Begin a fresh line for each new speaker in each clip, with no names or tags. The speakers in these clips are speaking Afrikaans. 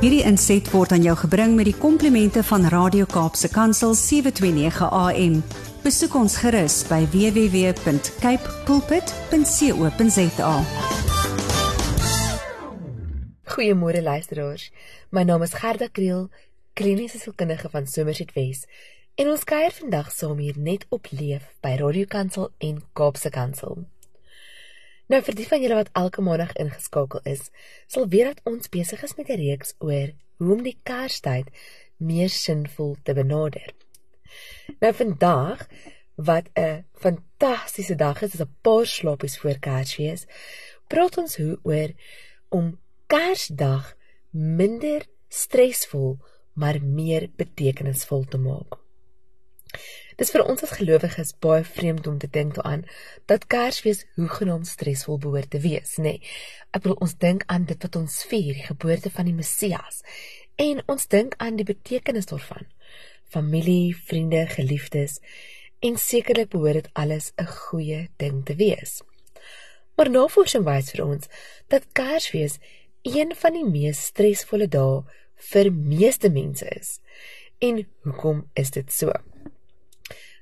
Hierdie inset word aan jou gebring met die komplimente van Radio Kaapse Kansel 729 AM. Besoek ons gerus by www.cape pulpit.co.za.
Goeiemôre luisteraars. My naam is Gerda Kriel, kliniese sielkundige van Somerset Wes. En ons kuier vandag saam hier net op leef by Radio Kansel en Kaapse Kansel. Nou vir die van julle wat elke maandag ingeskakel is, sal weet dat ons besig is met 'n reeks oor hoe om die Kerstyd meer sinvol te benader. Nou vandag wat 'n fantastiese dag is, is 'n paar slaapies voor Kersfees, praat ons hoe oor om Kersdag minder stresvol maar meer betekenisvol te maak. Dis vir ons as gelowiges baie vreemd om te dink daaraan dat Kersfees hoegenaamd stresvol behoort te wees, nê. Nee, ek bedoel ons dink aan dit wat ons vier, die geboorte van die Messias, en ons dink aan die betekenis daarvan. Familie, vriende, geliefdes, en sekerlik behoort dit alles 'n goeie ding te wees. Maar navorsing wys vir ons dat Kersfees een van die mees stresvolle dae vir meeste mense is. En hoekom is dit so?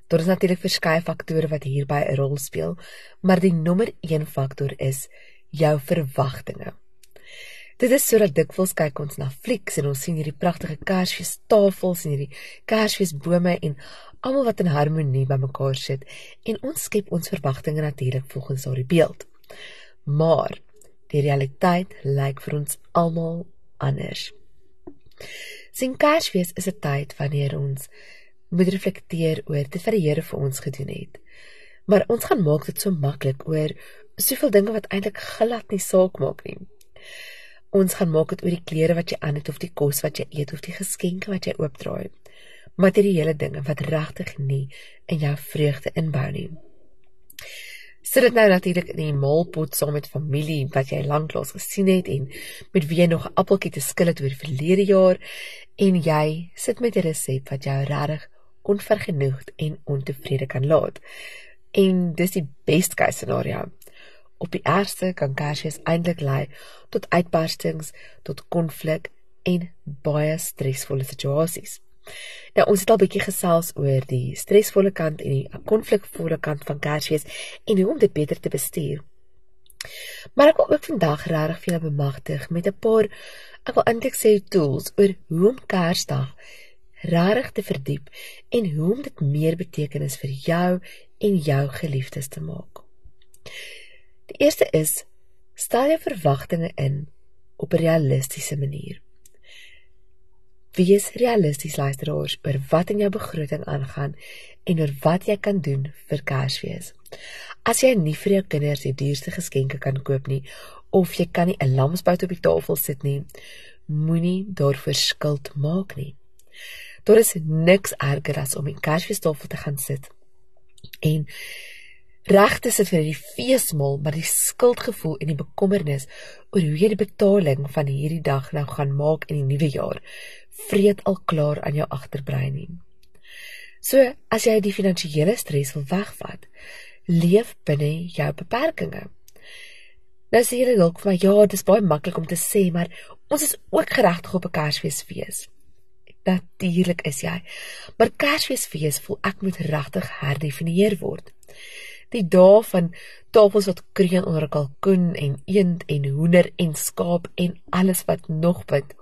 Daar is natuurlik verskeie faktore wat hierby 'n rol speel, maar die nommer 1 faktor is jou verwagtinge. Dit is sodat dikwels kyk ons na flieks en ons sien hierdie pragtige Kersfeestafels en hierdie Kersfeesbome en almal wat in harmonie bymekaar sit en ons skep ons verwagtinge natuurlik volgens daardie beeld. Maar die realiteit lyk vir ons almal anders. Sien Kersfees is 'n tyd wanneer ons moet reflekteer oor dit wat die Here vir ons gedoen het. Maar ons gaan maak dit so maklik oor soveel dinge wat eintlik glad nie saak maak nie. Ons gaan maak dit oor die klere wat jy aan het of die kos wat jy eet of die geskenke wat jy oopdraai. Materiële dinge wat regtig nie in jou vreugde inbou nie. Sit dit nou natuurlik in die maalpot saam met familie wat jy lanklaas gesien het en met wie jy nog 'n appeltjie te skil het oor verlede jaar en jy sit met 'n resep wat jou regtig onvergenoegd en ontevrede kan laat. En dis die best case scenario. Op die ergste kan Kersfees eintlik lei tot uitbarstings, tot konflik en baie stresvolle situasies. Nou ons het al bietjie gesels oor die stresvolle kant en die konflikvolle kant van Kersfees en hoe om dit beter te bestuur. Maar ek wil ook vandag regtig vir julle bemagtig met 'n paar ek wil eintlik sê tools oor hoe om Kersdag regtig te verdiep en hoe om dit meer betekenis vir jou en jou geliefdes te maak. Die eerste is stel jou verwagtinge in op 'n realistiese manier. Wees realisties luisteraars oor wat in jou begroting aangaan en oor wat jy kan doen vir Kersfees. As jy nie vir jou kinders die duurste geskenke kan koop nie of jy kan nie 'n lamsbout op die tafel sit nie, moenie daarvoor skuld maak nie. Daar is niks erger as om in Kersfeestafel te gaan sit en reg te sit vir die feesmaal, maar die skuldgevoel en die bekommernis oor hoe jy die betaling van hierdie dag nou gaan maak in die nuwe jaar vreet al klaar aan jou agterbrein nie. So, as jy die finansiële stres wil wegvat, leef binne jou beperkings. Nou sê jy dalk vir my, ja, dit is baie maklik om te sê, maar ons is ook geregtig op 'n Kersfeesfees natuurlik is jy. Maar Kersfeesfees voel ek moet regtig herdefinieer word. Die dae van tafels wat kreun onder 'n kalkoen en eend en hoender en skaap en alles wat nog bid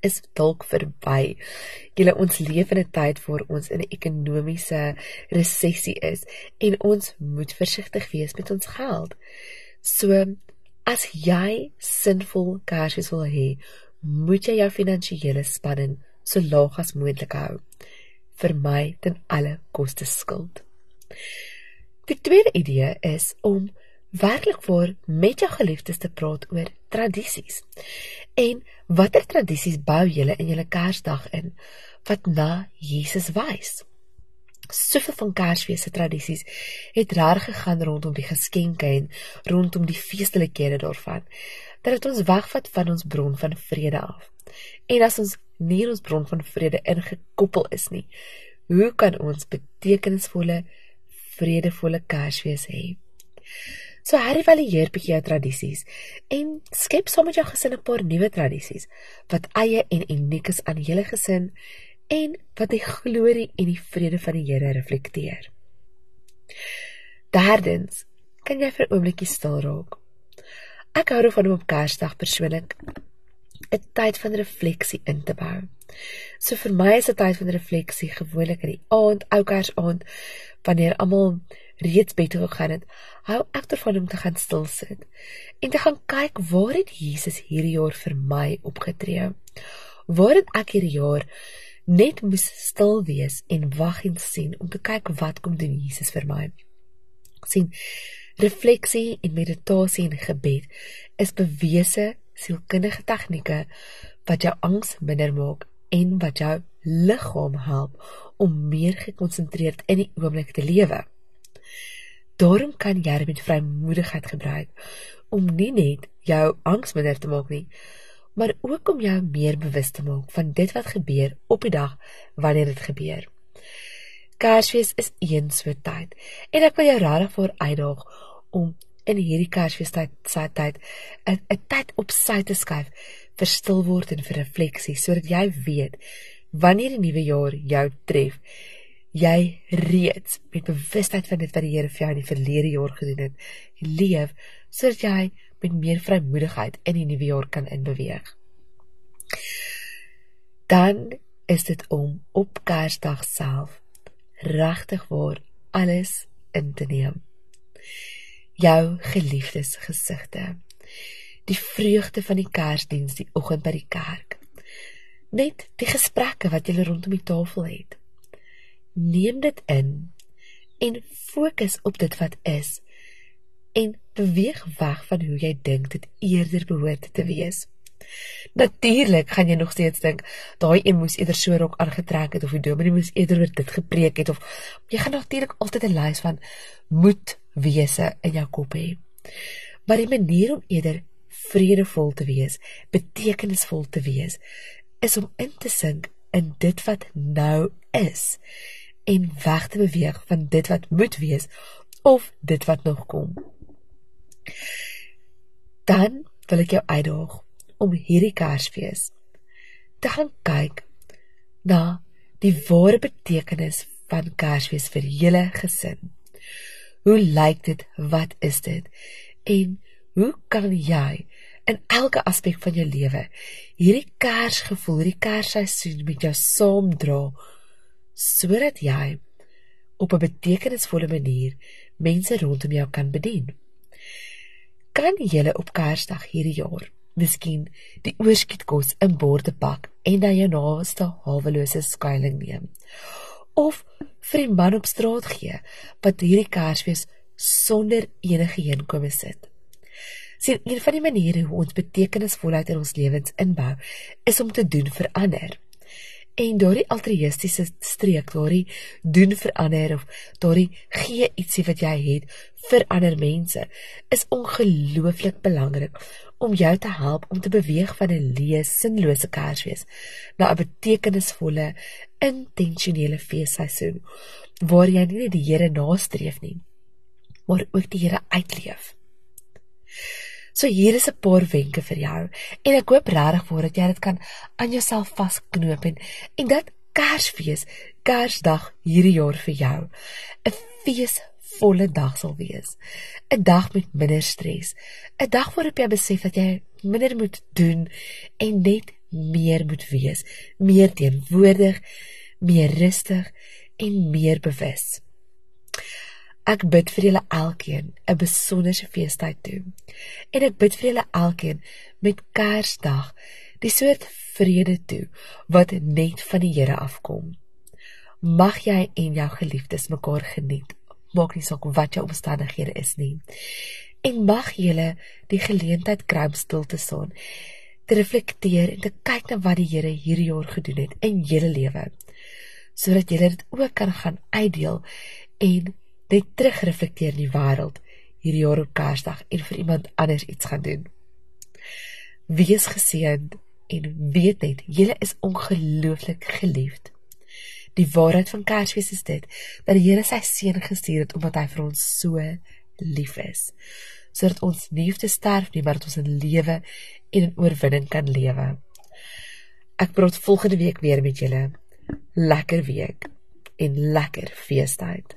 is dalk verby. Julle ons leef in 'n tyd waar ons in 'n ekonomiese resessie is en ons moet versigtig wees met ons geld. So as jy sinvol Kersfees wil hê, moet jy jou finansiële spanning so laag as moontlik hou. Vermy ten alle koste skuld. Die tweede idee is om werklik voor met jou geliefdes te praat oor tradisies. En watter tradisies bou julle in julle Kersdag in wat na Jesus wys? Soveel van Kersfees se tradisies het reg gegaan rondom die geskenke en rondom die feestelikhede daarvan dit ons wegvat van ons bron van vrede af. En as ons nie ons bron van vrede ingekoppel is nie, hoe kan ons betekenisvolle, vredevolle Kersfees hê? So herëvalueer bietjie jou tradisies en skep saam met jou gesin 'n paar nuwe tradisies wat eie en uniek is aan julle gesin en wat die glorie en die vrede van die Here reflekteer. Derdens, kan jy vir 'n oombliekie stil raak. Ek hou daarvan om op Kersdag persoonlik 'n tyd van refleksie in te bou. So vir my is 'n tyd van refleksie gewoonlik in die aand, ou Kersaand, wanneer almal reeds bed toe gegaan het, hou ek daarvan om te gaan stil sit en te gaan kyk waar het Jesus hierdie jaar vir my opgetree. Waar het ek hierdie jaar net moes stil wees en wag en sien om te kyk wat kom doen Jesus vir my. sien refleksie en meditasie en gebed is bewese sielkundige tegnieke wat jou angs minder maak en wat jou liggaam help om meer gekonsentreerd in die oomblik te lewe. Daarom kan jy met vrymoedigheid gebruik om nie net jou angs minder te maak nie, maar ook om jou meer bewus te maak van dit wat gebeur op die dag wanneer dit gebeur. Kersfees is een so tyd en ek wil jou regtig voor uitdaag om in hierdie Kersfeestyd sy tyd 'n 'n tyd op sy te skuif vir stil word en vir refleksie sodat jy weet wanneer die nuwe jaar jou tref jy reeds met bewustheid van dit wat die Here vir jou in die verlede jaar gedoen het leef sodat jy met meer vrymoedigheid in die nuwe jaar kan inbeweeg. Dan is dit om op Kersdag self regtig waar alles in te neem jou geliefdes gesigte. Die vreugde van die Kersdiens die oggend by die kerk. Net die gesprekke wat julle rondom die tafel het. Neem dit in en fokus op dit wat is en beweeg weg van hoe jy dink dit eerder behoort te wees. Natuurlik gaan jy nog steeds dink daai een moes eerder so rok aangetrek het of die dominee moes eerder oor dit gepreek het of jy gaan natuurlik altyd 'n lys van moet wese in jou kop hê. Maar die manier om eerder vredevol te wees, betekenisvol te wees, is om in te sink in dit wat nou is en weg te beweeg van dit wat moet wees of dit wat nog kom. Dan wil ek jou uitdaag om hierdie Kersfees te gaan kyk na die ware betekenis van Kersfees vir julle gesin. Hoe lyk dit? Wat is dit? En hoe kan jy in elke aspek van jou lewe hierdie Kersgevoel, hierdie Kersseisoen met jou saamdra sodat jy op 'n betekenisvolle manier mense rondom jou kan bedien? Kan jy op Kersdag hierdie jaar miskien die oorskietkos in borde pak en na jou naaste hawelose skuilings neem? of vir die man op straat gee wat hierdie Kersfees sonder enige heenkome sit. Sien, een van die maniere hoe ons betekenisvolheid in ons lewens inbou, is om te doen vir ander. En daardie altruïstiese streek, daardie doen vir ander of daardie gee ietsie wat jy het vir ander mense, is ongelooflik belangrik om jou te help om te beweeg van 'n leë sinlose Kersfees na 'n betekenisvolle intentionele feesseisoen waar jy nie net die Here nastreef nie maar ook die Here uitleef. So hier is 'n paar wenke vir jou en ek hoop regtig voordat jy dit kan aan jouself vasknoop en en dat Kersfees, Kersdag hierdie jaar vir jou 'n fees volle dag sal wees. 'n Dag met minder stres. 'n Dag waarop jy besef dat jy minder moet doen en net meer moet wees, meer teenwoordig, meer rustig en meer bewus. Ek bid vir julle elkeen 'n besonderse feestyd toe. En ek bid vir julle elkeen met Kersdag die soort vrede toe wat net van die Here afkom. Mag jy en jou geliefdes mekaar geniet maak nie saak wat jou omstandighede is nie. En mag julle die geleentheid kry om stil te staan, te reflekteer en te kyk na wat die Here hierdie jaar gedoen het in julle lewe, sodat julle dit ook kan gaan uitdeel en net terugreflekteer in die wêreld hierdie jaar op Kersdag en vir iemand anders iets gaan doen. Wees geseënd en weet net, julle is ongelooflik geliefd. Die waarheid van Kersfees is dit dat die Here sy seun gestuur het omdat hy vir ons so lief is, sodat ons nie hoef te sterf nie, maar dat ons in lewe en in oorwinning kan lewe. Ek praat volgende week weer met julle. Lekker week en lekker feestyd.